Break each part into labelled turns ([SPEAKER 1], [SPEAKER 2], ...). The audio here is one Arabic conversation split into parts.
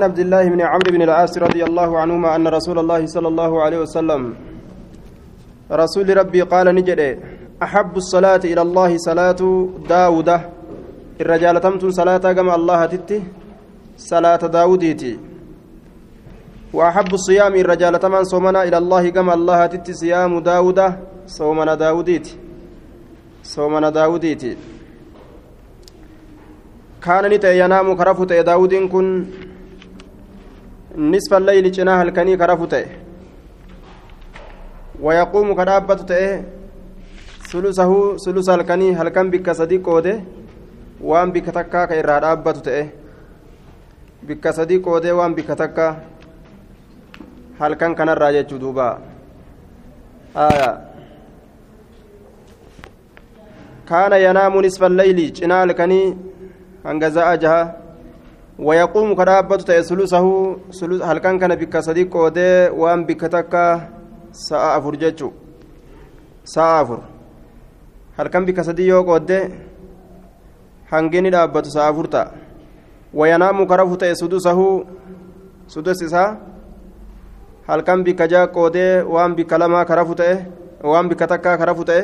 [SPEAKER 1] عن عبد الله بن عمرو بن العاص رضي الله عنهما أن رسول الله صلى الله عليه وسلم رسول ربي قال نجد أحب الصلاة إلى الله صلاة داود الرجال تمتن صلاة كما الله تتي صلاة داوديتي. وأحب الصيام الرجال تمن صومنا إلى الله كما الله تتي صيام داود صومنا داوديتي. صومنا داوديتي. كان نتي ينام كرفت داود كن نصف الليل جناح الكني كرفته ويقوم كرابة تأه ثلثه ثلث الكني هل كان بك صديق ودي وان بك تكا كيرا رابة تأه بك صديق ودي وان بك تكا هل كان كان آية كان ينام نصف الليل جناح الكني هنجزاء جها ويقوم كرابة ثلثه ثلث هل كان كان بك صديق ودي وان بك تكا hangini dhaabbatu sa'a afur ta'a wayanaamu karafu ta'e sudusahu sudus isaa halkan bika jaa qoodee waan bika lamaa karafu ta'e waan bika takkaa karafu ta'e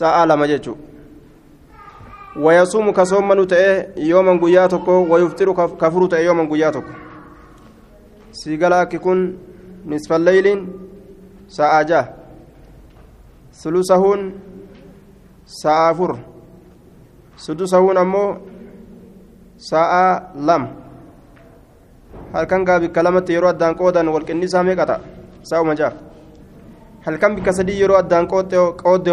[SPEAKER 1] sa'a lama jechuun wayasuumu ka soommanu ta'e yooman guyyaa tokko wayuftiru ka furu ta'e yooman guyyaa tokko. Siigala akki kun nisfalleeyliin sa'a jaha sulusahuun sa'a afur. Sudusahuun ammoo sa'a lama halkan gaa bikka lamatti yeroo addaan qoodan walqinnisaa meeqa ta'a? Sa'uma jaha halkan bikka sadii yeroo addaan qoodde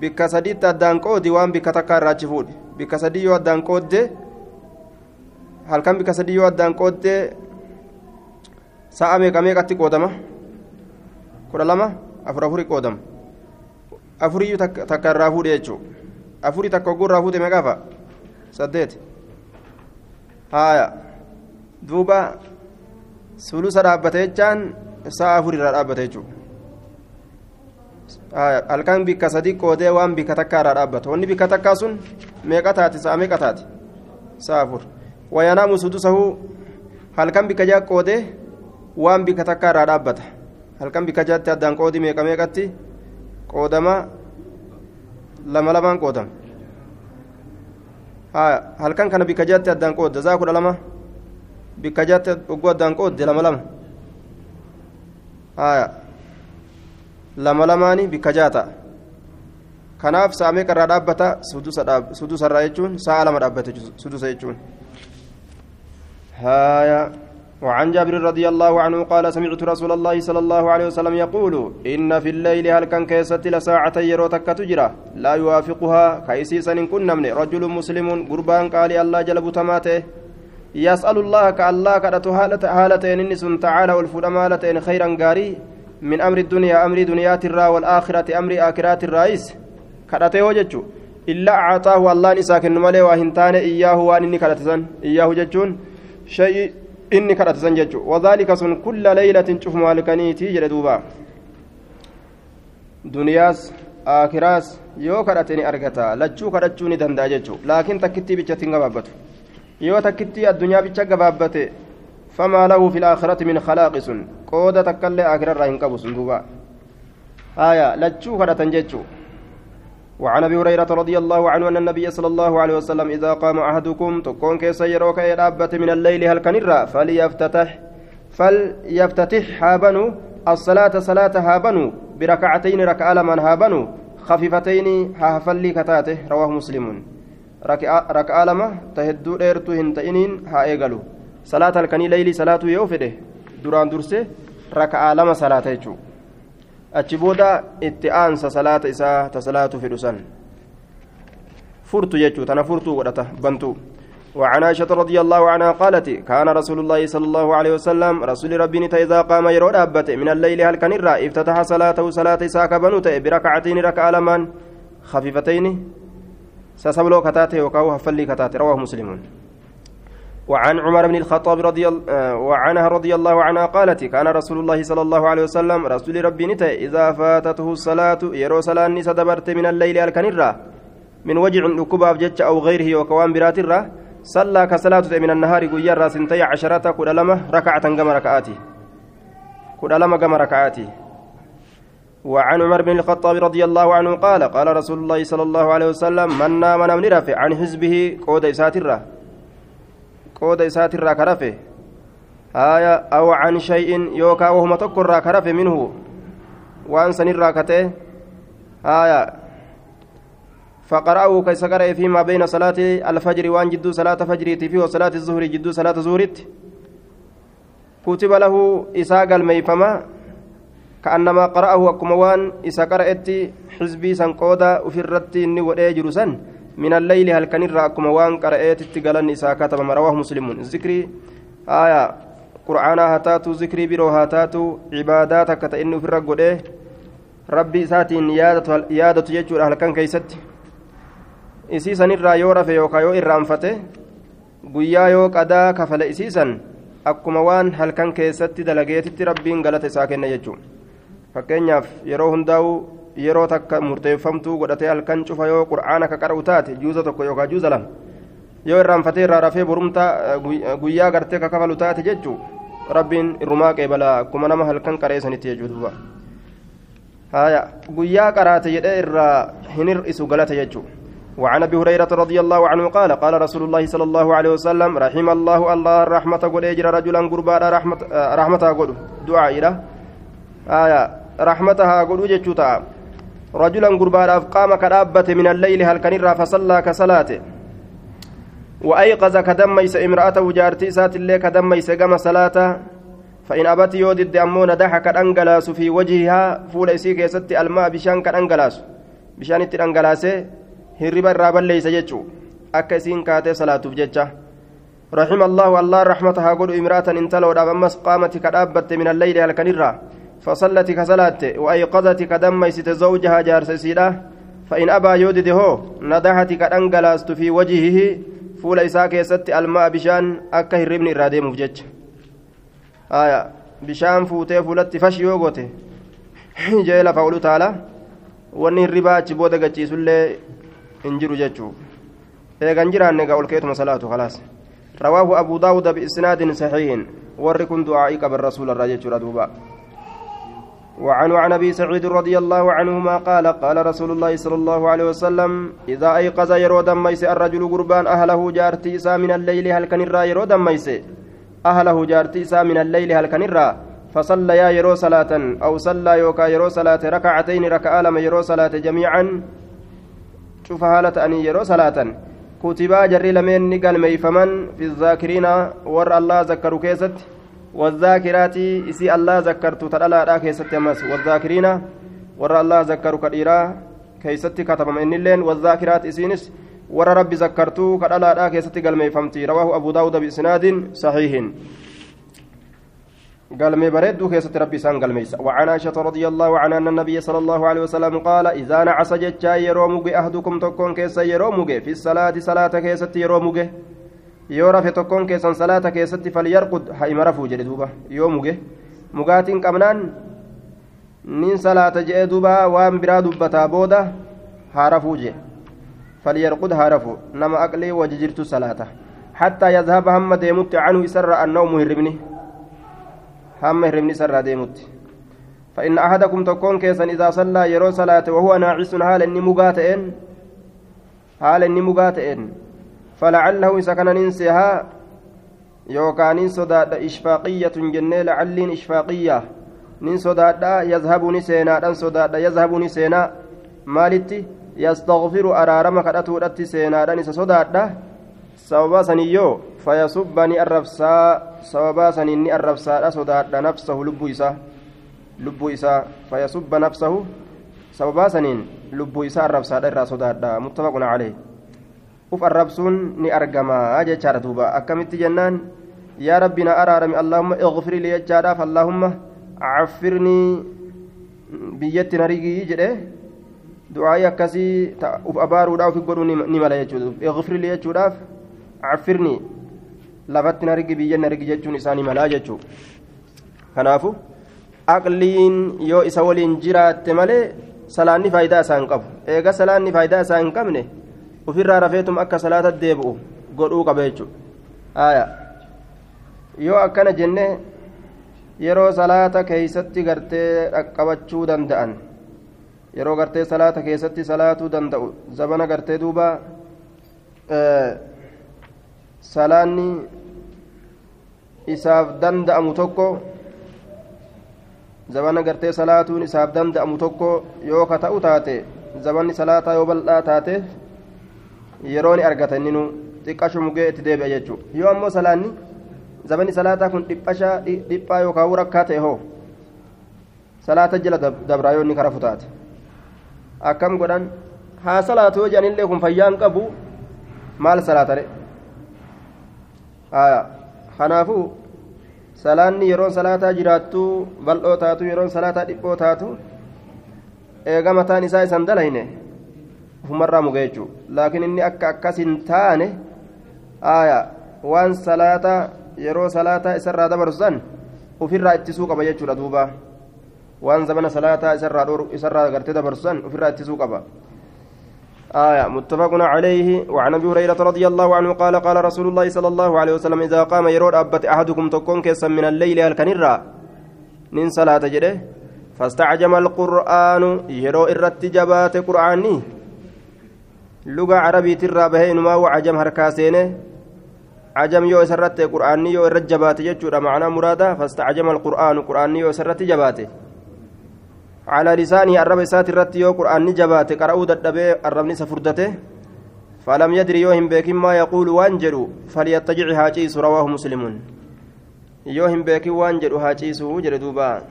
[SPEAKER 1] bikka sadiitti addaan qoodi waan bikka takka irraachi fuudhe bikka sadii yoo addaan qoodde halkan bikka sadii yoo addaan qoodde sa'a meeqa meeqatti qoodama kudha lama afur afuri qoodama afuriyyuu takka irraa fuudhe jechuudha afurii takka ogguu irraa fuute meeqaafa saddeet haaya duuba sulusa dhaabbate jechaan sa'a afur irraa dhaabbate jechuudha halkan bikka sadii qoodee waan bikka takka irraa dhaabbata wanni bikka takkaa sun meeqa taati sa'a meeqa taati sa'a afur wayanaamu sudusahu halkan bikka jaa qoodee waan bikka takka irraa dhaabbata halkan bikka jaatti addaan qoodii meeqa meeqatti qoodama lama lamaan qoodama halkan kana bikka jaatti addaan qoodda zaa kudha lama bikka jaatti ogguu addaan qoodde lama lama lama lamaani bikka jaata. Kanaaf sa'a meeqa irraa dhaabbata sudusa irraa jechuun sa'a lama dhaabbata sudusa jechuun. Haaya وعن جابر رضي الله عنه قال سمعت رسول الله صلى الله عليه وسلم يقول إن في الليل هل كان كيست لساعة يروتك تجرى لا يوافقها كيسيسا إن كنا من رجل مسلم قربان قال الله جلب تماته يسأل الله كالله كدت هالتين إنس تعالى والفرمالتين خيرا قاري من أمر الدنيا أمر دنيات الرا والآخرة أمر آخرات الرئيس كدته وجدت إلا أعطاه الله نساكن ملي وهنتان إياه وأنني كدتسن إياه جتون شيء inni kadhatasan jechu wadaalika sun kulla laylatin cufuma halkaniitii jedhe duuba duniyaas aakiraas yoo kadhate ni argata lachuu kadhachuu ni danda'a jechu laakiin takkittii bichatti hin gabaabbatu yoo takkittii addunyaa bicha gabaabbate famaa lahu fi laakhirati min khalaaqi sun qooda takkaillee aakirarraa hin qabu sun duuba. Haya lachuu kadhatan jechuu. وعن ابي هريره رضي الله عنه ان النبي صلى الله عليه وسلم اذا قام احدكم تكون كيس يروك يدابت من الليل هل كنرا فليفتتح فليفتتح هابنو الصلاة صلاة هابنو بركعتين ركع لمن هابنو خفيفتين هافلي كتاته رواه مسلم ركع لما تهدو ديرتو هنتئنين ها ايغلو صلاة الكني ليلي صلاة يوفده دران درسه ركع لما صلاة يجو achi booda itti aansa salaata isaa ta salaatu fedhu san. Furtu jechuu tana furtuu godhata bantuu وعن عائشة رضي الله عنها قالت كان رسول الله صلى الله عليه وسلم رسول ربي إذا قام يرو دابته من الليل هل كان افتتح صلاته صلاة ساك بنوته بركعتين ركع لمن خفيفتين سسبلو كتاته وكاو هفلي كتاته رواه مسلم وعن عمر بن الخطاب رضي وعنها رضي الله عنها قالت كان رسول الله صلى الله عليه وسلم رسول ربي نتا إذا فاتته الصلاة يرو صلاة دبرت من الليل الكنرة من وجع ركباب جتش أو غيره وكوان برات صلى كصلاة من النهار قيا راسنتي عشرة كل لما ركعة كما ركعاتي. كل كما ركعاتي. وعن عمر بن الخطاب رضي الله عنه قال قال رسول الله صلى الله عليه وسلم من نام من رفع عن حزبه قود إساترة. قود إساترة كرفه آية أو عن شيء يوكا وهم تكر كرفه منه وأن سنر كته آية فقرأه كيس قرأ فيما بين صلاة الفجر جدو صلاة فجر فيه وصلاة الظهر جدو صلاة زهرت كتب له إساق الميفما كأنما قرأه أكما وان إسا حزبي سنقودا وفي إني ودي سن من الليل هل كان أكما وان قرأت تقلن إسا كتب رواه مسلم ذكري آية قرآن هاتاتو ذكري برو هاتاتو عباداتك كتئن في الرقود ربي ساتين يادة يجور أهل كان كيست irraa yoo rafe yookaan yoo irraanfate guyyaa yoo qadaa kafale isiisan akkuma waan halkan keessatti dalageetitti rabbiin galata isaa kenna jechuudha fakkeenyaaf yeroo hundaa'u yeroo takka murteeffamtuu godhatee halkan cufa yoo qur'aana ka qara'u taate juuza tokko yookaan juuza lama yoo irraanfatee irraa rafee borumtaa guyyaa gartee ka kafalu taate jechuudha rabbiin irrumaa qeebala akkuma nama halkan qareessanitti jechuudha guyyaa qaraate jedhee irraa hin hir'isu galata jechuudha. وعن ابي هريره رضي الله عنه قال قال رسول الله صلى الله عليه وسلم رحم الله الله الرحمه قد اجر رجلا قربا رحمه رحمتها قد دعاء آية رحمتها قد جتشوتا رجلا قربا قام كدابة من الليل هل كان فصلى كصلاته وأيقظ كدميس امرأته جارتي سات اللي كدميس قام صلاته فإن أبت يودد أمون دحك الأنجلاس في وجهها فول إسيك يستي الماء بشان كالأنجلاس بشان hirriba irraa balleeysa jechuu akka isiin kaatee salaatuuf jecha رحم الله الله رحمتها قل امرأة انتلو أمس قامت كدابت من الليل هل كنرا فصلت كصلاة وأيقظت كدميست زوجها جارس سيدا فإن أبى يودد هو ندحت كأنجلاست في وجهه. فول إساك يست الماء بشان أكه الربن إرادي مفجج. آية بشان فوتي فولت فش يوغوتي جيل فأولو تعالى wanni hirribaa achi booda gachiisullee hin jiru jechuu eegan jiraanne gaa ol keetuma salaatu khalaas رواه أبو داود بإسناد صحيح. وركن دعائك بالرسول الرجل دوبا. وعن عن أبي سعيد رضي الله عنهما قال قال رسول الله صلى الله عليه وسلم إذا أيقظ يرود ميس الرجل قربان أهله جارتي إسا من الليل هل كان يرود ميس أهله جارتي إسا من الليل هل كان فصلى يرو صلاة أو صلى يوكا يرو صلاة ركعتين ركعة لما يرو صلاة جميعا. شوف هالة أني يرو صلاة. كتبا جري لمن نقل ميفمن في الذاكرين ور الله ذكروا كيست. والذاكرات إسي الله ذكرت تدلا لا كيست يمس والذاكرين ور الله ذكروا كديرا كيست كتب من اللين والذاكرات إسينس ور ربي ذكرتو كدلا لا كيست قال ميفمتي رواه أبو داود بإسناد صحيح. قلمي بريد كيست ربي سان قلميس وعن عائشة رضي الله عنها أن النبي صلى الله عليه وسلم قال إذا نعس جتشا يرومك أهدكم تكون كيس يرومك في الصلاة صلاة كيست يرومك yoo rafe tokkoon keessan salaata keessatti falyarqud ha'ima rafuu jedhe duuba yoo muge mugaatiin qabnaan nin salaata jedhe duuba waan biraa dubbataa booda haa rafuu jedhe falyarqud haa rafu nama aqlii waji jirtu salaata hattaa yazhaba hamma deemutti canhu isarra annawmu hirribni hamma hirribni isarraa deemutti فإن أحدكم تكون كيسا إذا صلى يرو صلاة وهو ناعس مقاتئن حال إني مقاتئن فلعله إذا كان ننسيها يوكان صداد إشفاقية جنة لعل إشفاقية نين صداد يذهب نسينا دان صداد يذهب نسينا مالتي يستغفر أرارم كدتو دتي سينا دان صداد sababa saniyyoo fayasubba ni arrabsaa sababaa saniin ni arrabsaadha sodaadha nafsahu lubbuu isaa lubbuu isaa fayasubba nafsahu sababaa saniin lubbuu isaa arrabsaadha irraa sodaadha muttafaqun calee uf arrabsuun ni argamaa jechaadha duuba akkamitti jennaan yaa rabbi na araarami allaahumma ighfir lii jechaadhaaf allaahumma caffirnii biyyatti na rigii jedhe du'aa'ii akkasii uf abaaruudhaaf ufi godhuu ni mala jechuudha ighfir jechuudhaaf caffirni lafatti narigi biyya narigi jechuun isaanii malaa jechuu kanaafu aqliin yoo isa waliin jiraatte malee salaanni faayidaa isaa hin qabu eega salaanni faayidaa isaa hin qabne ofirraa rafeetum akka salaata deebi'u godhuu qaba jechuudha. Yoo akkana jenne yeroo salaata keeysatti gartee dhaqqabachuu danda'an yeroo gartee salaata keessatti salaatuu danda'u zabana gartee duuba salaanni isaaf danda'amu tokko zabana gartee salaatuun isaaf danda'amu tokko yoo ka ta'u taate zabanni salaataa yoo bal'aa taate yeroo ni argatan ninu xiqqashu mugee itti deebi'a jechuudha yoo ammoo salaanni zabanni salaataa kun dhiphaa dhiphaa yookaan rakkaa ta'e hoo salaata jala dabraa yoo inni kara futaate akkam godhan haa salaatu yoo jedhanillee kun fayyaan qabu maal salaatare kanaafuu salaanni yeroon salaataa jiraattu bal'oo taatu yeroon salaataa dhiphoo taatu eega mataan isaa isan dalayne ufumarraa muge jechuudha laakiin inni akka akkas hin taane waan salaataa yeroo salaataa isarraa dabarsan ofirraa ittisuu qaba jechuudha duuba waan zamana salaataa isarraa gartee dabarsan ofirraa ittisuu qaba. آية متفق عليه وعن أبي هريرة رضي الله عنه قال قال رسول الله صلى الله عليه وسلم إذا قام يرود أبت أحدكم تكون كيسا من الليل الكنرة نين صلاة جده فاستعجم القرآن يرو إرت جبات قرآني lugaa carabiitirraa bahee inumaa waa ajam harkaa seene. Ajam yoo isarratti qur'aanni yoo irra jabaate jechuudha. Macnaa muraadaa fastacjama alqur'aanu qur'aanni yoo isarratti jabaate. Calaa lisaanii arraba isaati irratti yoo qur'aanni jabaate qara'uu dadhabee arrabni isa furdate. Falam yadri yoo hin beekin maa yaquulu waan jedhu falyattajici haa ciisu rawaahu muslimun. Yoo hin beekin waan jedhu haaciisu jedhe duuba.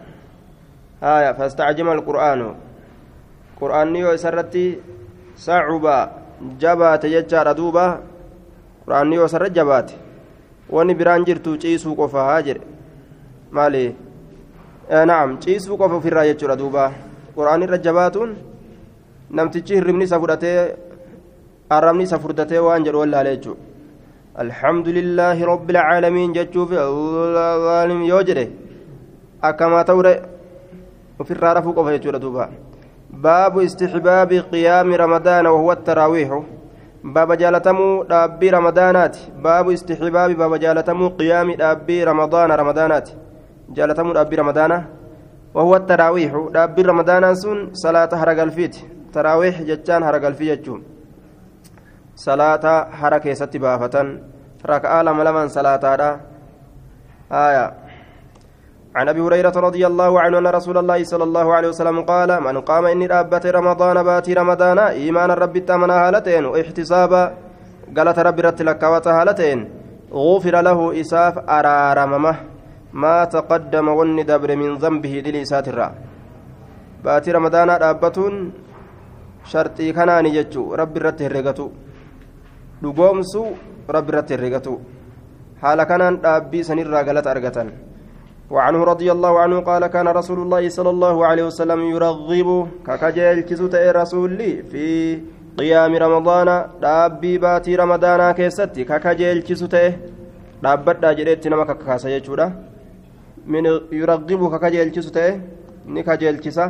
[SPEAKER 1] Haya fastacjama alqur'aanu. Qur'aanni yoo isarratti sacuba sarra jabaate wanni biraan jirtu ciisuu qofaa jedhe maali na'am ciisuu qofa ofirraa jechuudha duuba quraanni irra jabaatuun namtichi hirribni isa fudhatee arrabni isa furdatee waan jedhu wallaale jechuudha الحمد لله رب العالمين جتشوف yoo jedhe akkamaa ta'uu ofirraa rafuu qofa jechuudha baabu istixbaabi qiyaami ramadaana wahuwa التراويح. باب جالتمو دابي رمضانات. باب استحباب باب جالتمو قيام دابي رمضان رمضانات. جالتمو دابي رمضان وهو التراويح. دابي رمضان سن صلاة هرق الفيت تراويح جتان هرق الفيت صلاة هرق ستي بافة ركعة لما لمن صلاة آية. عن أبي هريرة رضي الله عنه أن رسول الله صلى الله عليه وسلم قال من قام إني رابت رمضان باتي رمضان إيمان ربي تمنى هالتين واحتسابا قالت ربي رت لك هالتين غفر له إساف ارارممه ما تقدم ون دبر من ذنبه دلي ساترا. باتي رمضان رابتون شرطي كناني جتشو ربي رت هرقتو dhugoomsu rabbi irratti herregatu haala kanaan dhaabbii sanirraa galata argatan وعنه رضي الله عنه قال كان رسول الله صلى الله عليه وسلم يرغب ككجيل كسوت رسولي في قيام رمضان دابي باتي رمضان كيستي ككجيل كسوت dhaabbadhaa jedheetti nama kakkaasa jechuudha min yuraqibu ka kajeelchisu ta'e ni kajeelchisa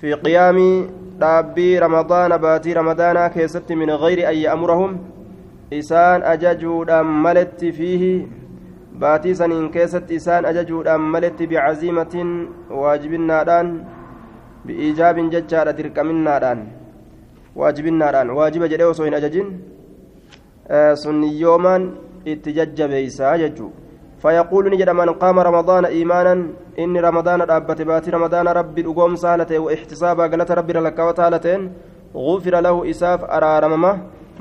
[SPEAKER 1] fi qiyaami dhaabbii ramadaana baatii ramadaanaa keessatti min gayri an ya'murahum isaan ajajuudhaan maletti fiihi baatii saniin keessatti isaan ajajuudhaan maletti bicaziimatiin waajibinnaadhaan bi'iijaabin jechaadha dirqaminnaadhaan waajibinnaadhaan waajiba jedhee osoo hin ajajin sunniyyoomaan itti jajjabeeysaa jechuu فيقول نجد من قام رمضان إيمانا إني رمضان أبت باتي رمضان ربي أقوم سالته واحتسابا قالت ربي لك وتالتين غفر له إساف أرارممه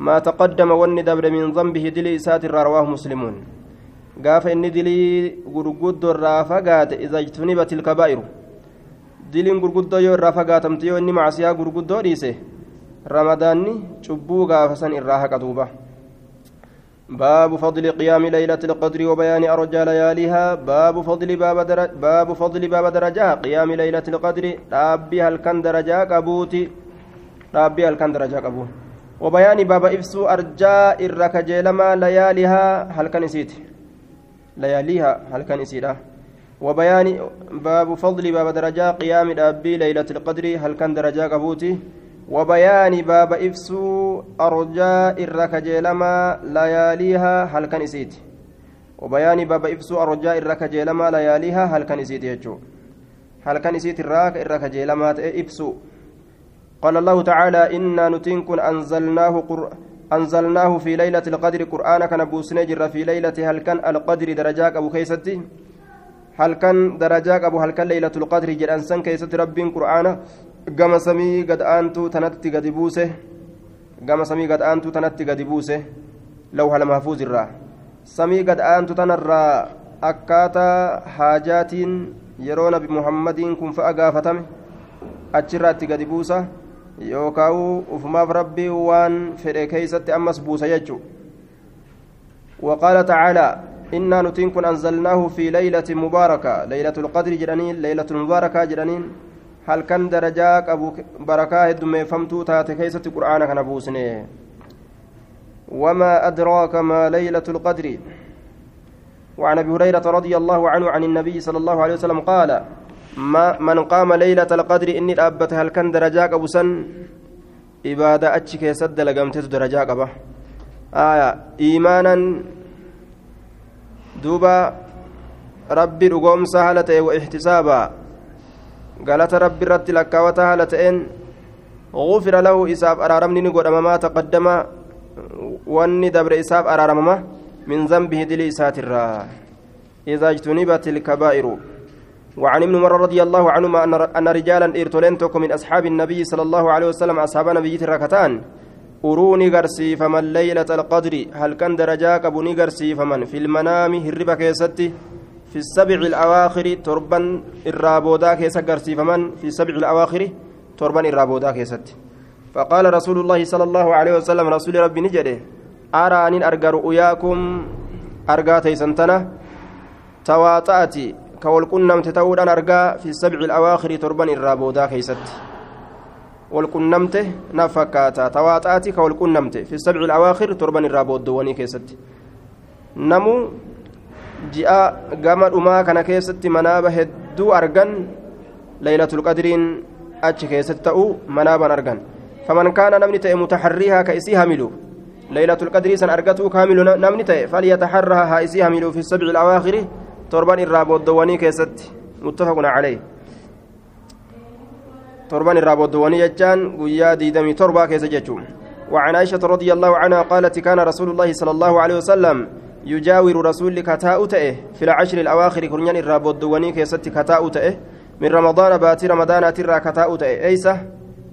[SPEAKER 1] ما تقدم والندبر من ذنبه دلي إسات رواه مسلمون gaafa inni dilii gurguddoo irraa fagaate iza ijtunibat ilkabaa'iru diliin gurguddoo yoo irraa fagaatamte yoo inni macsiyaa gurguddoo dhiise ramadaanni cubbuu gaafa san irraa haqa duuba باب فضل قيام ليلة القدر وبيان أرجى لياليها باب فضل باب, درج باب فضل باب درجة قيام ليلة القدر ربي هل كان درجة كبوتي ربي هل كان درجة كبوت وبيان باب إفسو أرجاء الركجيلما لياليها هل كان نسيتي لياليها هل كان يسيرها وبيان باب فضل باب درجة قيام الأبي ليلة القدر هل كان درجة قبوتي؟ وبيان باب إفسو أرجاء الركجيلما لياليها هل كان إسيت وبيان باب إفسو أرجاء الركجيلما لياليها هل كان إسيت يجو هل كان إسيت الراك الركجيلما إفسو قال الله تعالى إنا نتنكن أنزلناه قرآن أنزلناه في ليلة القدر. قرآن كان بوسنجر في ليلة هل كان القدر درجاك أبو كيستي هل كان درجاك أبو هل كان ليلة القدر جل أنسان كيست رب قرآن؟ قام سمي قد أنتو تنتي قد بوسه. قام سمي قد أنتو تنتي قد بوسه. لو هل محفوظ الرا. سمي قد أنتو تنرى أكاتا حاجات يرون بمحمد كن فأقافتم. أجرات قد بوسه. Yookaan ufumaaf rabbii waan fedhe keeysatti ammas buusa jechu وقال تعالى إنا نتنكن أنزلناه في ليلة مباركة ليلة القدر جرانين ليلة المباركة جرانين هل كان درجاك أبو بركة الدم فمتو تات كيسة القرآن كان بوسني وما أدراك ما ليلة القدر وعن أبي هريرة رضي الله عنه عن النبي صلى الله عليه وسلم قال ما من قام ليلة القدر إني أبت هل كان درجاك أبو سن؟ إبادة أتشك يسد لقمتت درجاك أبا. آية إيمانا دوبا ربي رقوم سهلة واحتسابا. قالت ربي رت لك وتهلتين غفر له إساب أرارمني نقول أمام تقدم. واني دبر إساب أرارمما من ذنبه دلي ساترا إذا اجتنبت الكبائر. وعن ابن عمر رضي الله عنهما أن رجالا إرتولين من أصحاب النبي صلى الله عليه وسلم أصحاب نبي الركتان. أروني غرسي فمن ليلة القدر. هل كان درجاك أبو نغرسي فمن في المنام هربك كيستي. في السبع الأواخر تربا الرابودا كيس غرسي فمن في السبع الأواخر تربا الرابودا كيستي. فقال رسول الله صلى الله عليه وسلم رسول ربي نجده أرى أن أرجى رؤياكم؟ أرجى تيسنتنا. تواطأتي كوالقنمت تودان أرجى في السبع الأواخر تربا الرابودا كيست والقنمت نفكاتا تواطأتي كوالقنمت في السبع الأواخر تربا الرابود وني كيست نمو hedduu argan laylatul qadriin achi keessatti ta'u manaaban argan faman kaana namni ta'e mutaharriihaa ka isii hamilu laylatul qadrii san argatuu ka hamilu namni ta'e falyataharraha haa isii hamilu fi sabci ilawaakhiri torban irraa booddowwanii keessatti muttafaqun calayh. torban irraa booddowwanii jechaan guyyaa diidamii torbaa keessa jechuun. وعن عائشة رضي الله عنها قالت كان رسول الله صلى الله عليه وسلم يجاور رسول كتاء تئه في العشر الأواخر كرنيان الرابود وني كيست كتاء تئه من رمضان باتي رمضان ترى كتاء تئه أيسة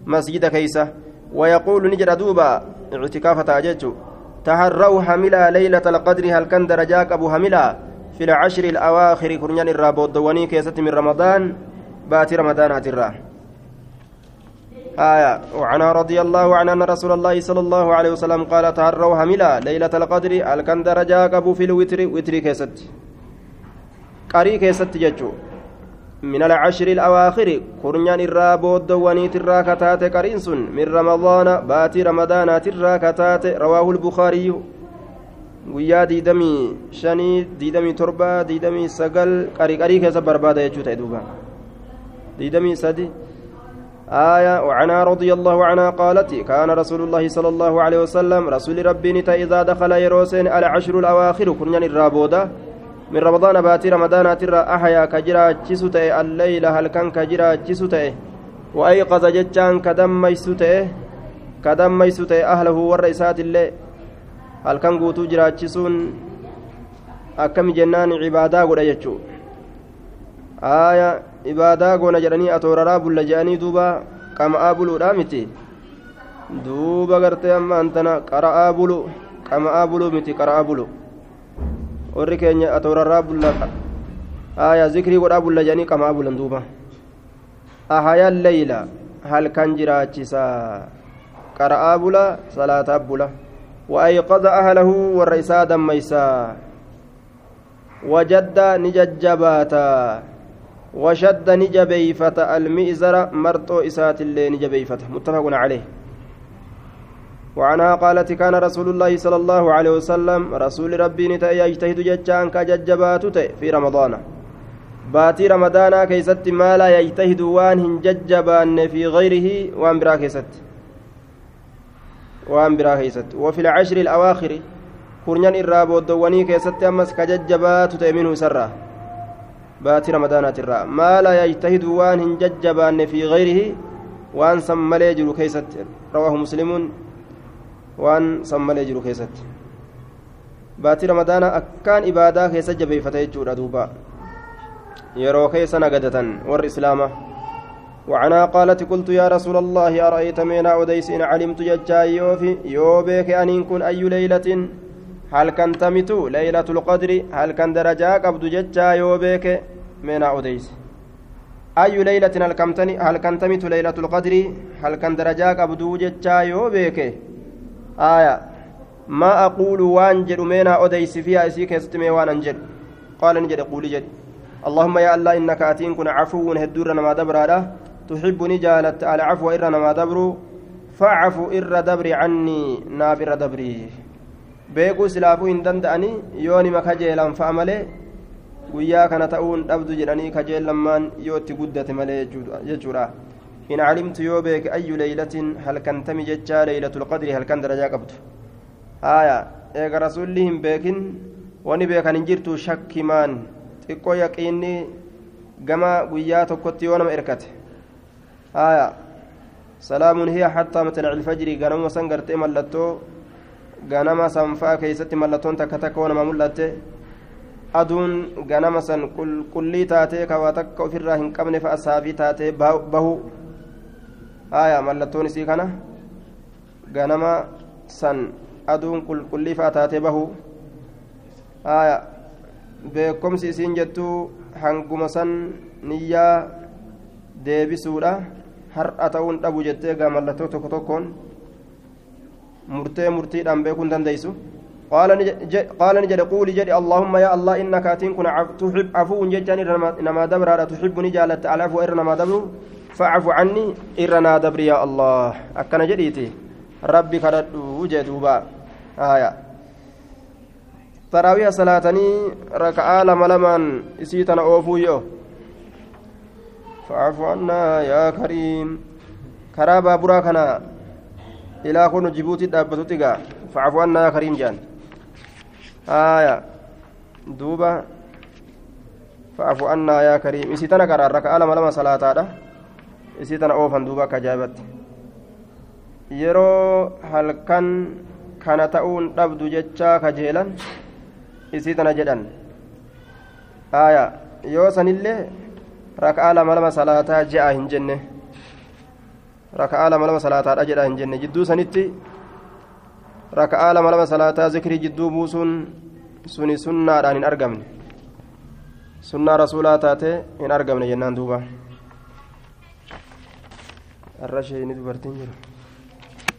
[SPEAKER 1] مسجد كيسة ويقول نجر دوبا اعتكافة أججو تهروا حملا ليلة القدر هل كان درجاك أبو حملا في العشر الأواخر كرنيان الرابود وني كيست من رمضان باتي رمضان ترى آية. وعنها رضي الله عنها أن رسول الله صلى الله عليه وسلم قال تهروا هملا ليلة القدر الكن درجة قبو في الوتر وتر كيست قري كيست ججو. من العشر الأواخر كرنيان الرابود دواني ترى كتات قرينس من رمضان باتي رمضان ترى كتات رواه البخاري. Guyyaa diidamii shanii diidamii torba diidamii sagal qarii qarii keessa barbaada jechuu ta'e duuba. Diidamii sadi. آية وعنها رضي الله عنها قالت كان رسول الله صلى الله عليه وسلم رسول ربي نتا إذا دخل يروسين العشر الأواخر كنيان الرابودة من رمضان باتي رمضان ترى أحيا كجرا جسوتي الليل هل كان كجرا جسوتي وأيقظ جتان كدم ميسوتي كدم ميسوتي أهله والرئيسات الليل halkan guutuu jiraachisuun akkami jennaan cibaadaa godha jechuu. Aaya ibaadaa goona jedhanii atooraraa bulla jedhanii duuba qama'aa buluudha miti. Duuba gartee ammaan antana qara'aa bulu qama'aa bulu miti qara'aa bulu. Warri keenya atooraraa bulla aaya zikrii godhaa bulla jedhanii qama'aa bulan duuba. Ahayaan leeyla halkan jiraachisaa. Qara'aa bula salaataa bula. وأيقظ أهله والرئيسا دميسا وجد نججباتا وشد نجبيفة المئزر مرتو إسات اللي نجبيفة متفق عليه. وعنها قالت كان رسول الله صلى الله عليه وسلم رسول ربي نتا يجتهد جتان كججبات في رمضان. باتي رمضان كيست ما لا يجتهد وان هنججبان في غيره وان برا كيست. Kurnyan irraa booddowwanii keessatti ammas ka jajjabaatu ta'e minhu isarraa baatii ramadaanaatirraa maa laa yajtahidu waan hin jajjabaanne fi gayrihi waan san malee jiru keeysatti rawaahu muslimuun waan san malee jiru keessatti baatii ramadaanaa akkaan ibaadaa keessa jabeeffata jechuudha duuba yeroo keessa nagadatan warri islaamaa وعنها قالت قلت يا رسول الله أرأيت من أوديس إن علمت ججا يوفي يوبيك أن كن أي ليلة؟ هل كان تمت ليلة القدر؟ هل كان درجة قبض ججا يوبيك من أوديس؟ أي ليلة هل كان هل كان تمت ليلة القدر؟ هل كان درجة قبض ججا يوبيك؟ آية. ما أقول وانجل من أوديس فيها إسيك يستمي وان أنجل قال نجد قولي جد. اللهم يا الله إنك أتين كن عفو هدورنا ما دبر تحبني جالت على عفو إرنا ما دبرو فاعفو إر دبري عني نابر دبري beekuu silaafuu hin danda'anii yoo nima kajeelan fa'a malee guyyaa kana ta'uun dhabdu jedhanii kajeelammaan yoo itti guddate malee jechuudha in calimtu yoo beeke ayyu leeylatin halkantami jechaa leeylatul qadri halkan darajaa qabdu haya eega rasulli hin beekin wani beekan hin jirtu shakkimaan xiqqoo yaqiinni gama guyyaa tokkotti yoo nama erkate salaamun hiya hattaa matlaci ilfajri ganama san gartee mallattoo ganama sanfaa keeysatti mallattoon takka takka nama mul'atte. Aduun ganama san qulqullii taatee kawaa takka ofirraa hin qabne fa'a saafii taatee bahu. Haya mallattoon isii kana ganama san aduun qulqullii fa'a taatee bahu. Haya beekomsi isiin jettuu hanguma san niyyaa deebisuudha har'a ta'uun dhabu jettee gaa mallattoo tokko tokkoon murtee murtiidhaan beekuu hin dandeeysu قال نجد قولي جدي اللهم يا الله إنك أتين كن تحب عفو جتاني نما دبر على تحبني جالت على عفو إر نما دبر فاعف عني إرنا دبر يا الله أكن جديتي ربي كرد وجدوبا آية تراويح صلاتني ركعة لما لمن إسيتنا أوفو فاعف عنا يا كريم. كرابا براكنا إلى كون جيبوتي دابتوتي فاعف عنا يا كريم جان آية دوبا فاعف عنا يا كريم إسيتنا كرا ركعة لما لما صلاة إسيتنا أوفن دوبا كجابت yeroo halkan kana ta'uun dhabdu jechaa kajeelan isii tana jedhan aya. Yoo sanillee raka'aa lama lama salaataa je'a hin jenne raka'aa lama lama salaataadha jedha hin jenne jidduu sanitti raka'aa lama salaataa zikrii jidduu buusuun suni sunnaadhaan hin argamne sunnaa rasuulaa taate hin argamne jennaan duuba arra sheeyni dubartiin jiru